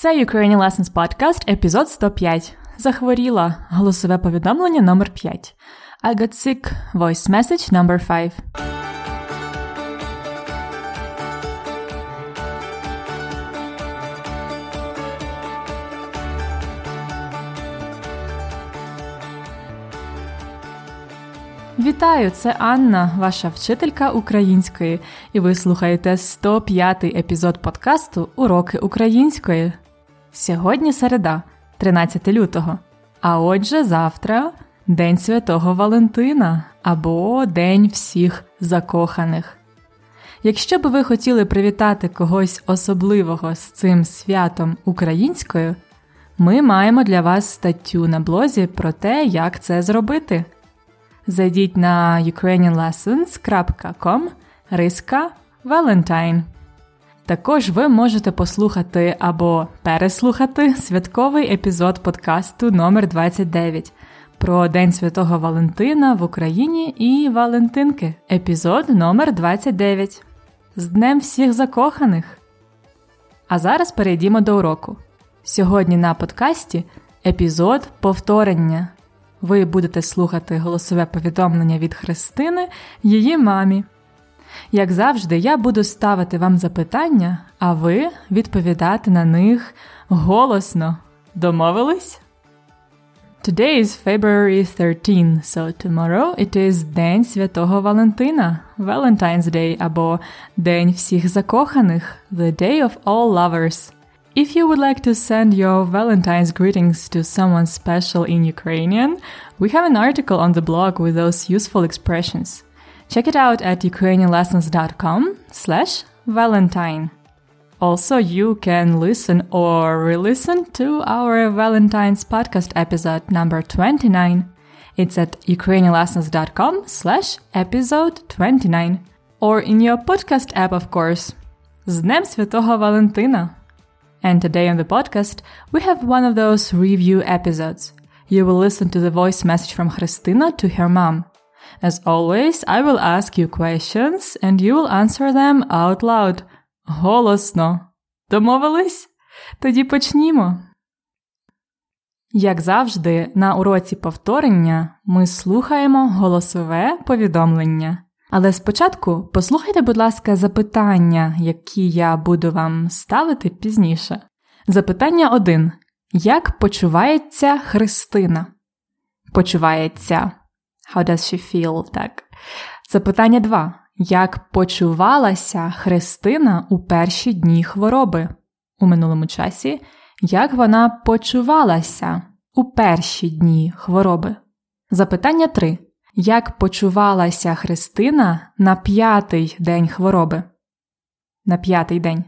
Це Ukrainian Lessons Podcast, епізод 105. Захворіла. Голосове повідомлення номер 5. I got sick. Voice message number 5. Вітаю, це Анна, ваша вчителька української, і ви слухаєте 105-й епізод подкасту Уроки української. Сьогодні середа, 13 лютого. А отже, завтра День Святого Валентина або День всіх закоханих. Якщо би ви хотіли привітати когось особливого з цим святом українською, ми маємо для вас статтю на блозі про те, як це зробити. Зайдіть на ukrainianlessons.com риска Valentine. Також ви можете послухати або переслухати святковий епізод подкасту номер 29 про День Святого Валентина в Україні і Валентинки. Епізод номер 29 з Днем всіх закоханих. А зараз перейдімо до уроку. Сьогодні на подкасті епізод повторення. Ви будете слухати голосове повідомлення від Христини її мамі. Як завжди, я буду ставити вам запитання, а ви відповідати на них голосно. Домовились? Today is February 13, so tomorrow it is День Святого Валентина, Valentine's Day або День всіх закоханих, The Day of All Lovers. If you would like to send your Valentine's greetings to someone special in Ukrainian, we have an article on the blog with those useful expressions. Check it out at ukrainianlessons.com slash valentine. Also, you can listen or re-listen to our Valentine's podcast episode number 29. It's at ukrainianlessons.com slash episode 29. Or in your podcast app, of course. З Днем Святого Валентина! And today on the podcast, we have one of those review episodes. You will listen to the voice message from Christina to her mom. As always, I will ask you questions and you will answer them out loud. Голосно. Домовились? Тоді почнімо. Як завжди, на уроці повторення ми слухаємо голосове повідомлення. Але спочатку послухайте, будь ласка, запитання, які я буду вам ставити пізніше. Запитання 1. Як почувається Христина? Почувається. How does she feel? Так. Запитання 2. Як почувалася Христина у перші дні хвороби? У минулому часі. Як вона почувалася у перші дні хвороби? Запитання 3. Як почувалася Христина на п'ятий день хвороби? На п'ятий день.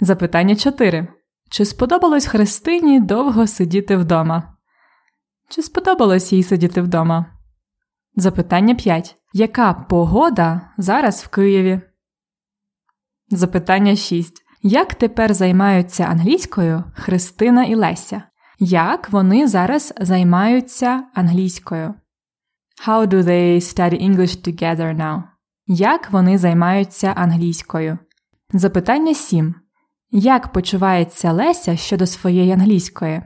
Запитання 4. Чи сподобалось Христині довго сидіти вдома? Чи сподобалось їй сидіти вдома? Запитання 5. Яка погода зараз в Києві? Запитання 6. Як тепер займаються англійською Христина і Леся? Як вони зараз займаються англійською? How do they study English together now? Як вони займаються англійською? Запитання 7. Як почувається Леся щодо своєї англійської?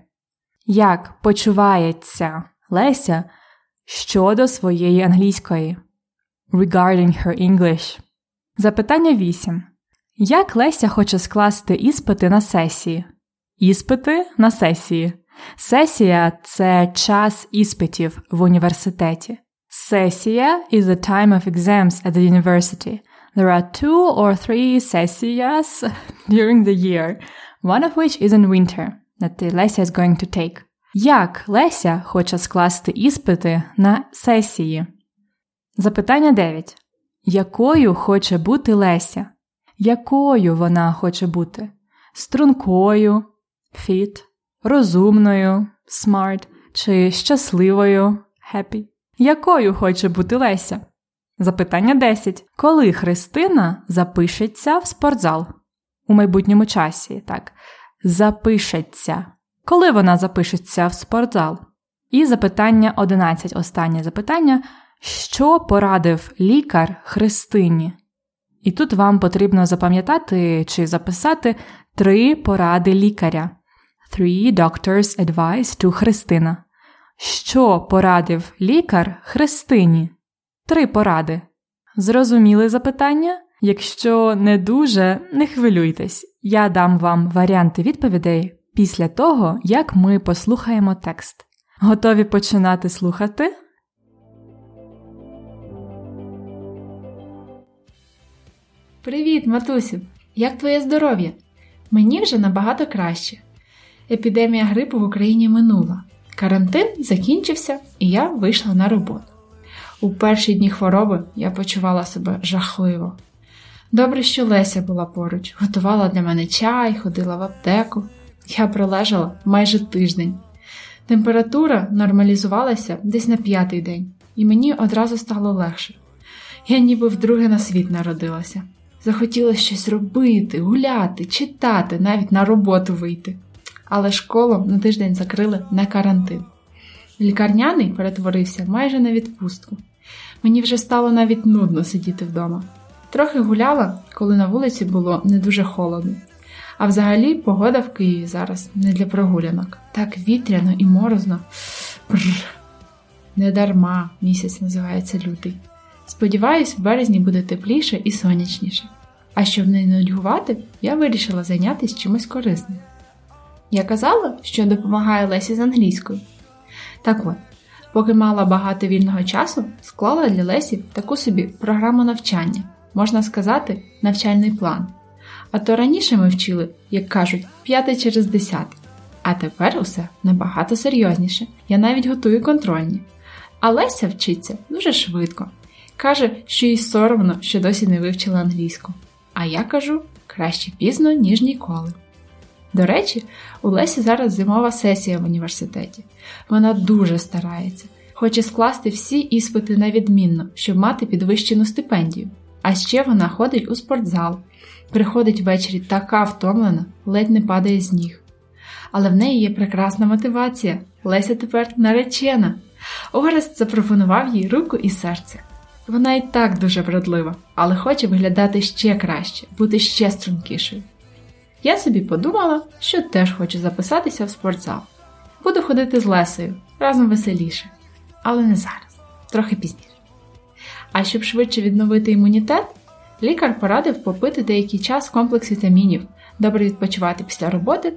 Як почувається Леся щодо своєї англійської? Regarding her English. Запитання 8. Як Леся хоче скласти іспити на сесії? Іспити на сесії. Сесія це час іспитів в університеті. Сесія is the time of exams at the university. There are two or three sesijas during the year, one of which is in winter, that Lesia is going to take. Як Леся хоче скласти іспити на сесії? Запитання 9. Якою хоче бути Леся? Якою вона хоче бути? Стрункою, fit, розумною, smart чи щасливою, happy? Якою хоче бути Леся? Запитання 10. Коли Христина запишеться в спортзал? У майбутньому часі, так. Запишеться. Коли вона запишеться в спортзал? І запитання 11. Останнє запитання. Що порадив лікар Христині? І тут вам потрібно запам'ятати чи записати три поради лікаря. Three doctors advice to Христина. Що порадив лікар Христині? Три поради. Зрозуміли запитання? Якщо не дуже, не хвилюйтесь, я дам вам варіанти відповідей після того, як ми послухаємо текст. Готові починати слухати? Привіт, матусю! Як твоє здоров'я? Мені вже набагато краще. Епідемія грипу в Україні минула. Карантин закінчився, і я вийшла на роботу. У перші дні хвороби я почувала себе жахливо. Добре, що Леся була поруч, готувала для мене чай, ходила в аптеку. Я пролежала майже тиждень. Температура нормалізувалася десь на п'ятий день, і мені одразу стало легше. Я ніби вдруге на світ народилася. Захотілося щось робити, гуляти, читати, навіть на роботу вийти. Але школу на тиждень закрили на карантин. Лікарняний перетворився майже на відпустку. Мені вже стало навіть нудно сидіти вдома. Трохи гуляла, коли на вулиці було не дуже холодно. А взагалі погода в Києві зараз не для прогулянок. Так вітряно і морозно. Бррр. Недарма місяць називається лютий. Сподіваюсь, в березні буде тепліше і сонячніше. А щоб не нудьгувати, я вирішила зайнятися чимось корисним. Я казала, що допомагаю Лесі з англійською. Так от, поки мала багато вільного часу, склала для Лесі таку собі програму навчання, можна сказати, навчальний план. А то раніше ми вчили, як кажуть, п'яте через десяте. А тепер усе набагато серйозніше. Я навіть готую контрольні. А Леся вчиться дуже швидко. Каже, що їй соромно, що досі не вивчила англійську. А я кажу краще пізно, ніж ніколи. До речі, у Лесі зараз зимова сесія в університеті. Вона дуже старається, хоче скласти всі іспити на відмінно, щоб мати підвищену стипендію. А ще вона ходить у спортзал, приходить ввечері така втомлена, ледь не падає з ніг. Але в неї є прекрасна мотивація. Леся тепер наречена. Орест запропонував їй руку і серце. Вона і так дуже вродлива, але хоче виглядати ще краще, бути ще стрункішою. Я собі подумала, що теж хочу записатися в спортзал. Буду ходити з Лесею разом веселіше, але не зараз, трохи пізніше. А щоб швидше відновити імунітет, лікар порадив попити деякий час комплекс вітамінів, добре відпочивати після роботи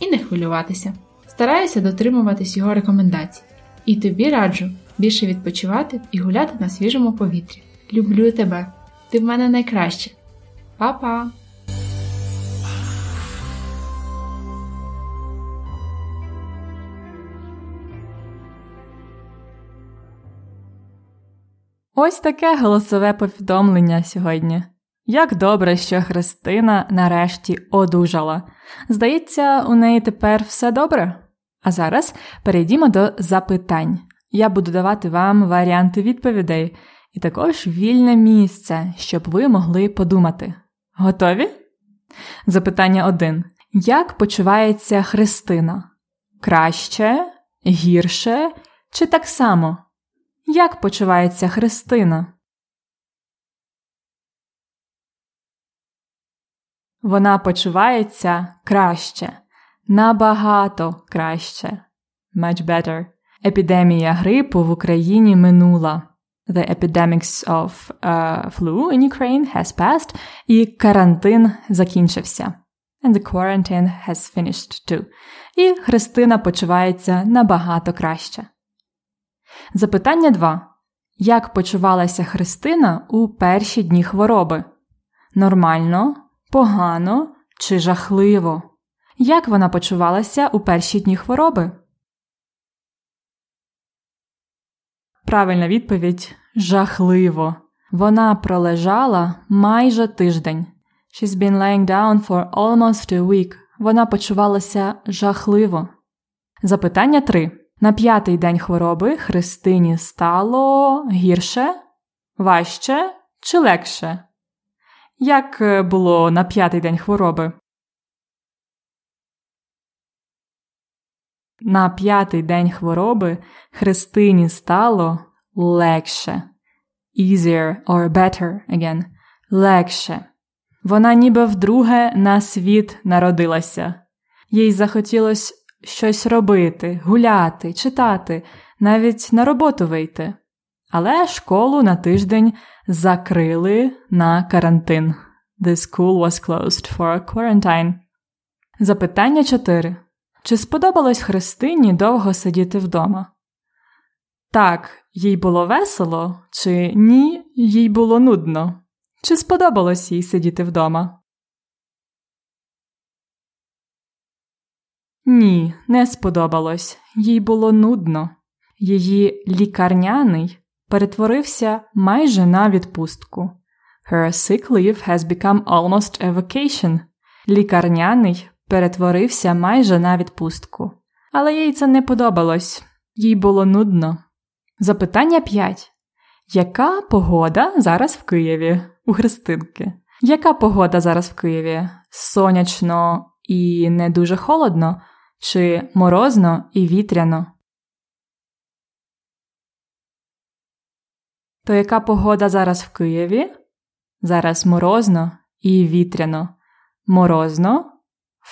і не хвилюватися. Стараюся дотримуватись його рекомендацій. І тобі раджу більше відпочивати і гуляти на свіжому повітрі. Люблю тебе, ти в мене найкраще. Па-па! Ось таке голосове повідомлення сьогодні. Як добре, що Христина нарешті одужала. Здається, у неї тепер все добре. А зараз перейдімо до запитань. Я буду давати вам варіанти відповідей і також вільне місце, щоб ви могли подумати. Готові? Запитання 1. Як почувається Христина? Краще, гірше чи так само? Як почувається Христина? Вона почувається краще, набагато краще. Much better. Епідемія грипу в Україні минула. The epidemics of uh, flu in Ukraine has passed, і карантин закінчився. And the quarantine has finished too. І Христина почувається набагато краще. Запитання 2. Як почувалася Христина у перші дні хвороби? Нормально, погано чи жахливо? Як вона почувалася у перші дні хвороби? Правильна відповідь жахливо. Вона пролежала майже тиждень. She's been laying down for almost a week. Вона почувалася жахливо. Запитання 3. На п'ятий день хвороби Христині стало гірше, важче чи легше? Як е, було на п'ятий день хвороби? На п'ятий день хвороби Христині стало легше. Easier or better again. Легше. Вона ніби вдруге на світ народилася. Їй захотілося щось робити, гуляти, читати, навіть на роботу вийти. Але школу на тиждень закрили на карантин. The school was closed for quarantine. Запитання 4. Чи сподобалось Христині довго сидіти вдома? Так, їй було весело, чи ні, їй було нудно? Чи сподобалось їй сидіти вдома? Ні, не сподобалось. Їй було нудно. Її лікарняний перетворився майже на відпустку. Her sick leave has become almost a vacation. Лікарняний перетворився майже на відпустку. Але їй це не подобалось, їй було нудно. Запитання 5. Яка погода зараз в Києві у Христинки? Яка погода зараз в Києві? Сонячно і не дуже холодно, чи морозно і вітряно? То яка погода зараз в Києві? Зараз морозно і вітряно. Морозно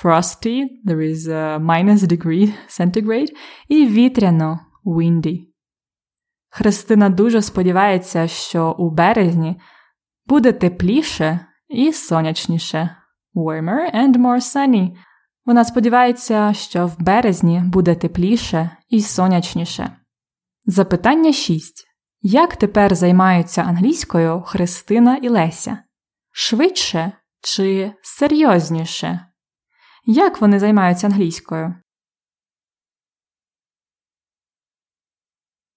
frosty, there is a minus degree centigrade, і вітряно windy. Христина дуже сподівається, що у березні буде тепліше і сонячніше. Warmer and more sunny. Вона сподівається, що в березні буде тепліше і сонячніше. Запитання 6. Як тепер займаються англійською Христина і Леся? Швидше чи серйозніше? Як вони займаються англійською?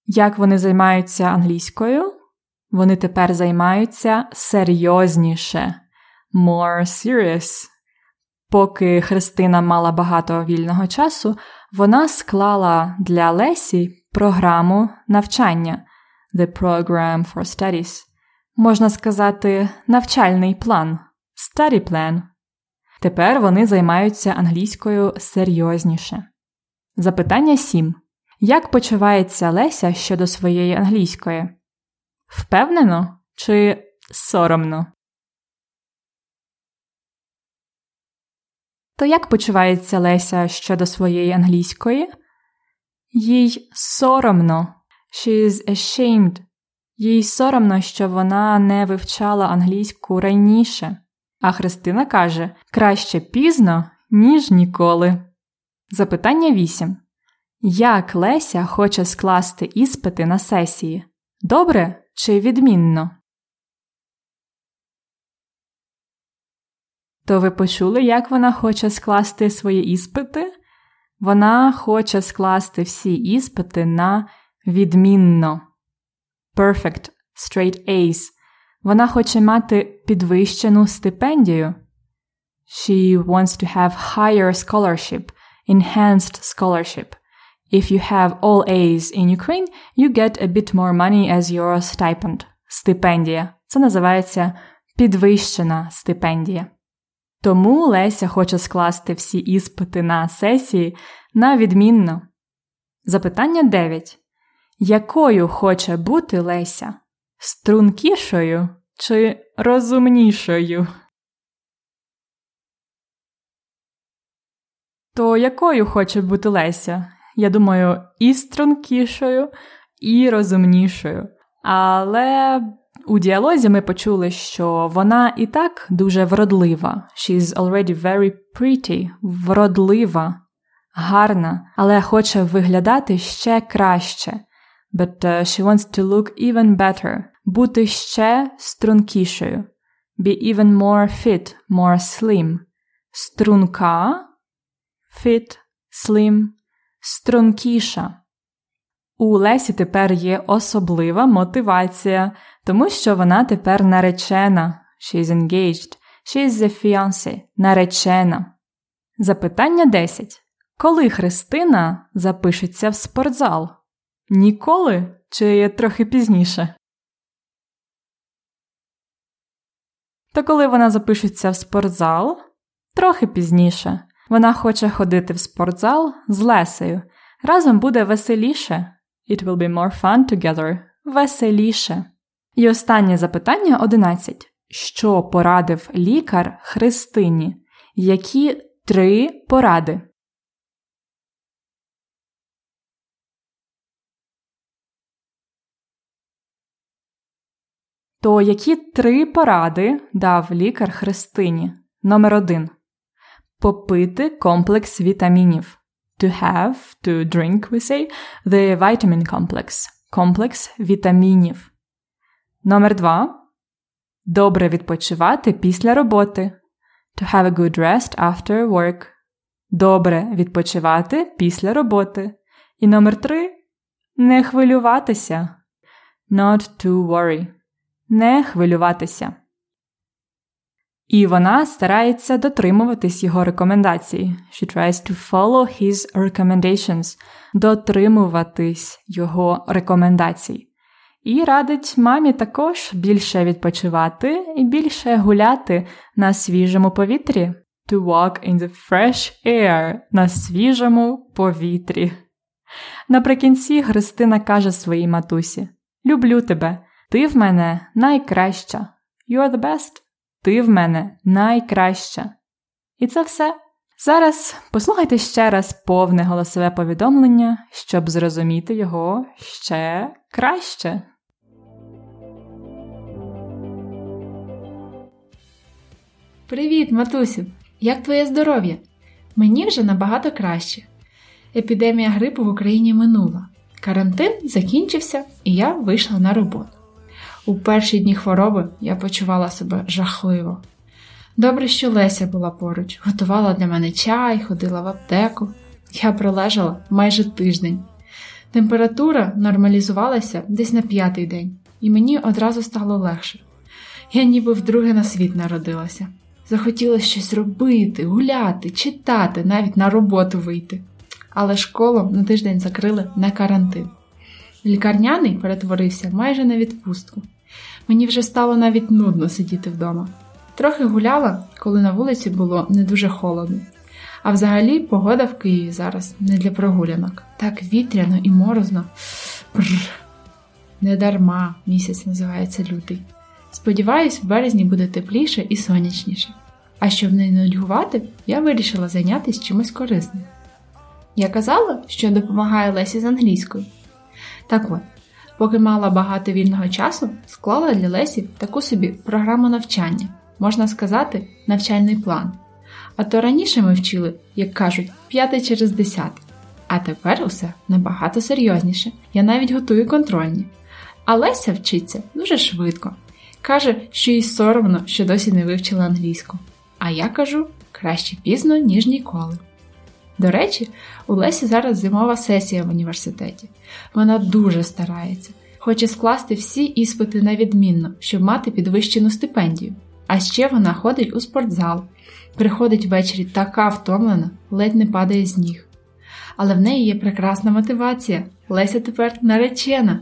Як вони займаються англійською? Вони тепер займаються серйозніше. More serious. Поки Христина мала багато вільного часу, вона склала для Лесі програму навчання The Program for Studies. Можна сказати, навчальний план Study Plan. Тепер вони займаються англійською серйозніше. Запитання 7. Як почувається Леся щодо своєї англійської? Впевнено чи соромно? То як почувається Леся щодо своєї англійської? Їй соромно. She is ashamed. Їй соромно, що вона не вивчала англійську раніше. А Христина каже краще пізно, ніж ніколи. Запитання 8. Як Леся хоче скласти іспити на сесії? Добре чи відмінно? То ви почули, як вона хоче скласти свої іспити? Вона хоче скласти всі іспити на відмінно. Perfect, straight A's. Вона хоче мати підвищену стипендію. She wants to have higher scholarship, enhanced scholarship. If you have all A's in Ukraine, you get a bit more money as your stipend. Стипендія. Це називається підвищена стипендія. Тому Леся хоче скласти всі іспити на сесії на відмінно. Запитання 9. Якою хоче бути Леся? Стрункішою чи розумнішою? То якою хоче бути Леся? Я думаю, і стрункішою, і розумнішою. Але у діалозі ми почули, що вона і так дуже вродлива. She's already very pretty, вродлива, гарна, але хоче виглядати ще краще. But uh, she wants to look even better. Бути ще стрункішою. Be even more fit, more slim. Струнка, fit, slim, стрункіша. У Лесі тепер є особлива мотивація, тому що вона тепер наречена. She's engaged. She's the fiancé. наречена. Запитання 10. Коли Христина запишеться в спортзал? Ніколи чи трохи пізніше? То коли вона запишеться в спортзал? Трохи пізніше. Вона хоче ходити в спортзал з Лесею. Разом буде веселіше. It will be more fun together. Веселіше. І останнє запитання 11. Що порадив лікар Христині? Які три поради? То які три поради дав лікар Христині? Номер 1. Попити комплекс вітамінів. To have, to drink, we say, the vitamin complex. Комплекс вітамінів. Номер два. Добре відпочивати після роботи. To have a good rest after work. Добре відпочивати після роботи. І номер три. Не хвилюватися. Not to worry. Не хвилюватися. І вона старається дотримуватись його рекомендацій. She tries to follow his recommendations. Дотримуватись його рекомендацій. І радить мамі також більше відпочивати і більше гуляти на свіжому повітрі. To walk in the fresh air на свіжому повітрі. Наприкінці Христина каже своїй матусі: Люблю тебе, ти в мене найкраща. You're the best. Ти в мене найкраща. І це все. Зараз послухайте ще раз повне голосове повідомлення, щоб зрозуміти його ще краще. Привіт, матусю! Як твоє здоров'я? Мені вже набагато краще. Епідемія грипу в Україні минула. Карантин закінчився, і я вийшла на роботу. У перші дні хвороби я почувала себе жахливо. Добре, що Леся була поруч, готувала для мене чай, ходила в аптеку. Я пролежала майже тиждень. Температура нормалізувалася десь на п'ятий день, і мені одразу стало легше. Я ніби вдруге на світ народилася. Захотілося щось робити, гуляти, читати, навіть на роботу вийти. Але школу на тиждень закрили на карантин. Лікарняний перетворився майже на відпустку. Мені вже стало навіть нудно сидіти вдома. Трохи гуляла, коли на вулиці було не дуже холодно. А взагалі погода в Києві зараз не для прогулянок. Так вітряно і морозно. Бррр. Недарма місяць називається лютий. Сподіваюсь, в березні буде тепліше і сонячніше. А щоб не нудьгувати, я вирішила зайнятися чимось корисним. Я казала, що допомагаю Лесі з англійською. Так от, поки мала багато вільного часу, склала для Лесі таку собі програму навчання, можна сказати, навчальний план. А то раніше ми вчили, як кажуть, п'яте через десяте. А тепер усе набагато серйозніше. Я навіть готую контрольні. А Леся вчиться дуже швидко. Каже, що їй соромно, що досі не вивчила англійську. А я кажу краще пізно, ніж ніколи. До речі, у Лесі зараз зимова сесія в університеті. Вона дуже старається, хоче скласти всі іспити на відмінно, щоб мати підвищену стипендію. А ще вона ходить у спортзал, приходить ввечері така втомлена, ледь не падає з ніг. Але в неї є прекрасна мотивація. Леся тепер наречена.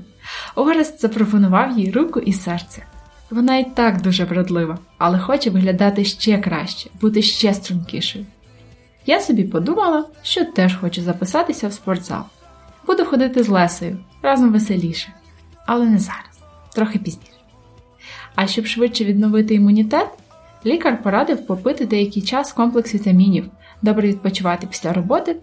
Орест запропонував їй руку і серце. Вона і так дуже вродлива, але хоче виглядати ще краще, бути ще стрункішою. Я собі подумала, що теж хочу записатися в спортзал. Буду ходити з Лесею разом веселіше, але не зараз, трохи пізніше. А щоб швидше відновити імунітет, лікар порадив попити деякий час комплекс вітамінів, добре відпочивати після роботи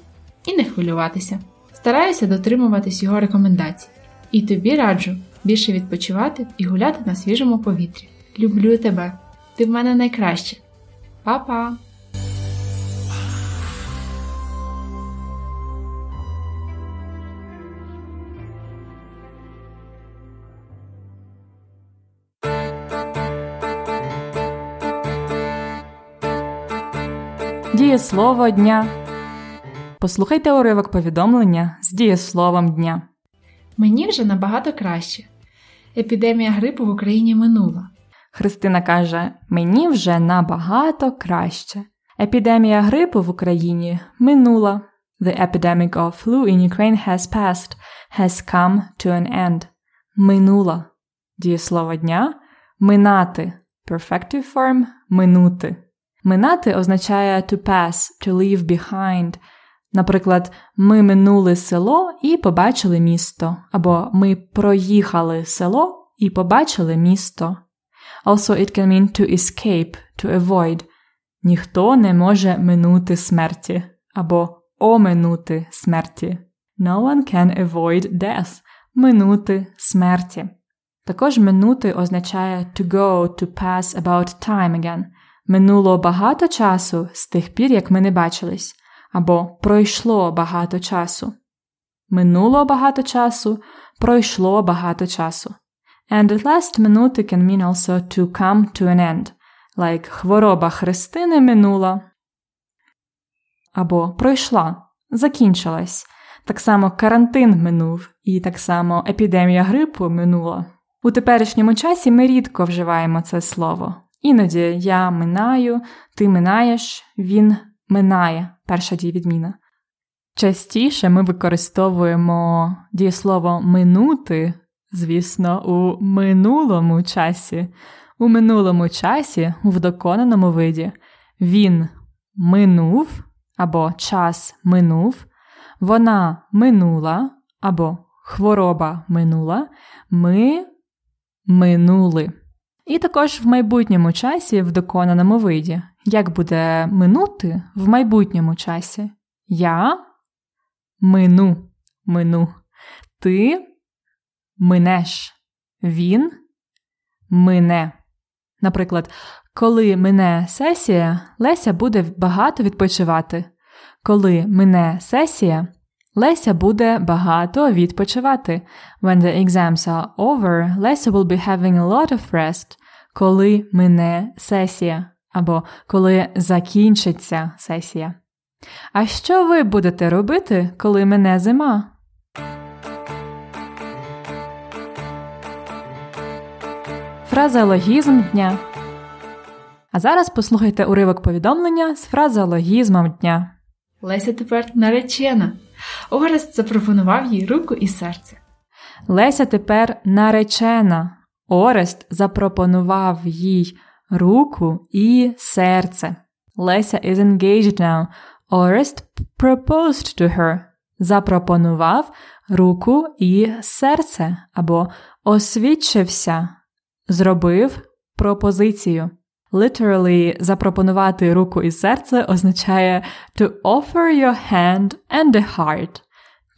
і не хвилюватися. Стараюся дотримуватись його рекомендацій. І тобі раджу більше відпочивати і гуляти на свіжому повітрі. Люблю тебе, ти в мене найкраще. Па-па! Дієслово дня. Послухайте уривок повідомлення з дієсловом дня. Мені вже набагато краще. Епідемія грипу в Україні минула. Христина каже: Мені вже набагато краще. Епідемія грипу в Україні минула. The epidemic of flu in Ukraine has passed, has come to an end. Минула. Дієслово дня минати. Perfective form минути. Минати означає to pass, to leave behind. Наприклад, ми минули село і побачили місто, або ми проїхали село і побачили місто. Also, it can mean to escape, to avoid. Ніхто не може минути смерті, або оминути смерті. No one can avoid death. Минути смерті. Також минути означає to go, to pass about time again. Минуло багато часу з тих пір, як ми не бачились, або пройшло багато часу. Минуло багато часу, пройшло багато часу. And at last минути can mean also to come to an end, like хвороба Христини минула, або пройшла, закінчилась. Так само карантин минув, і так само епідемія грипу минула. У теперішньому часі ми рідко вживаємо це слово. Іноді я минаю, ти минаєш, він минає перша дієвідміна. Частіше ми використовуємо дієслово минути, звісно, у минулому часі. У минулому часі, в доконаному виді, він минув або час минув, вона минула або хвороба минула, ми минули. І також в майбутньому часі в доконаному виді. Як буде минути в майбутньому часі? Я мину, мину. Ти минеш. Він мине. Наприклад, коли мине сесія, Леся буде багато відпочивати. Коли мине сесія, Леся буде багато відпочивати. When the exams are over, Леся will be having a lot of rest. Коли мине сесія або коли закінчиться сесія. А що ви будете робити, коли мине зима? Фразеологізм дня. А зараз послухайте уривок повідомлення з фразеологізмом дня. Леся тепер наречена. Орест запропонував їй руку і серце. Леся тепер наречена. Орест запропонував їй руку і серце. Леся is engaged now. Орест proposed to her. Запропонував руку і серце або освідчився, зробив пропозицію. Literally, запропонувати руку і серце означає to offer your hand and a heart,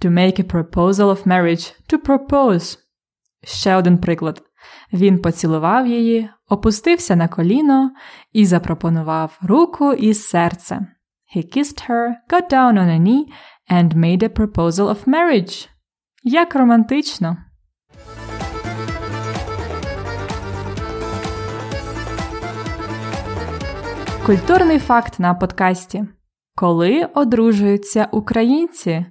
to make a proposal of marriage, to propose. Ще один приклад. Він поцілував її, опустився на коліно і запропонував руку і серце. He kissed her, got down on a knee and made a proposal of marriage. Як романтично! Культурний факт на подкасті. Коли одружуються українці?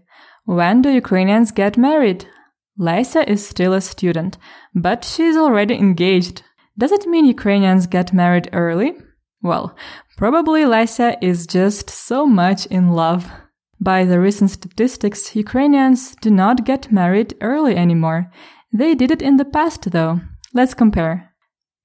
When do Ukrainians get married? Lesa is still a student, but she's already engaged. Does it mean Ukrainians get married early? Well, probably Lesa is just so much in love. By the recent statistics, Ukrainians do not get married early anymore. They did it in the past though. Let's compare.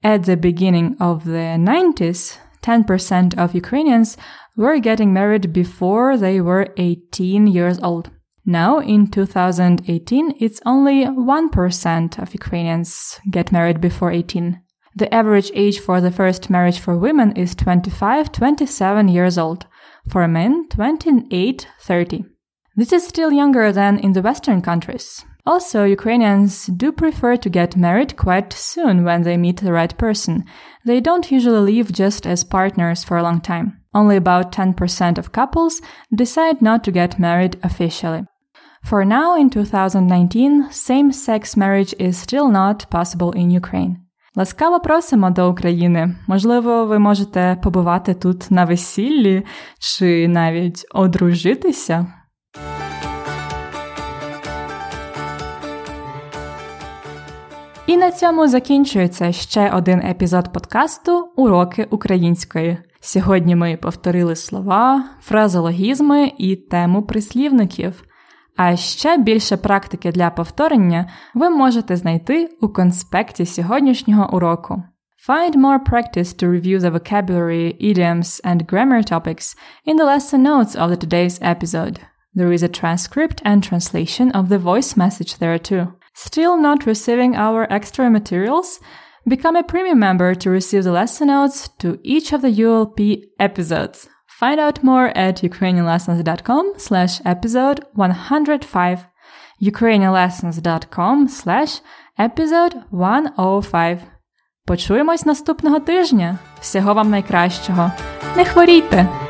At the beginning of the 90s, 10% of Ukrainians were getting married before they were 18 years old. Now, in 2018, it's only 1% of Ukrainians get married before 18. The average age for the first marriage for women is 25 27 years old. For men, 28 30. This is still younger than in the Western countries. Also, Ukrainians do prefer to get married quite soon when they meet the right person. They don't usually live just as partners for a long time. Only about 10% of couples decide not to get married officially. For now, in 2019, same-sex marriage is still not possible in Ukraine. Ласкаво просимо до України. Можливо, ви можете побувати тут на весіллі чи навіть одружитися. І на цьому закінчується ще один епізод подкасту Уроки української. Сьогодні ми повторили слова, фразологізми і тему прислівників. А ще більше практики для повторення ви можете знайти у конспекті сьогоднішнього уроку. Find more practice to review the vocabulary, idioms, and grammar topics in the lesson notes of the today's episode. There is a transcript and translation of the voice message there too. Still not receiving our extra materials? Become a premium member to receive the lesson notes to each of the ULP episodes. Find out more at ukrainianlessons.com slash episode 105, ukrainianlessons.com slash Episode 105. Почуємось наступного тижня. Всього вам найкращого. Не хворійте!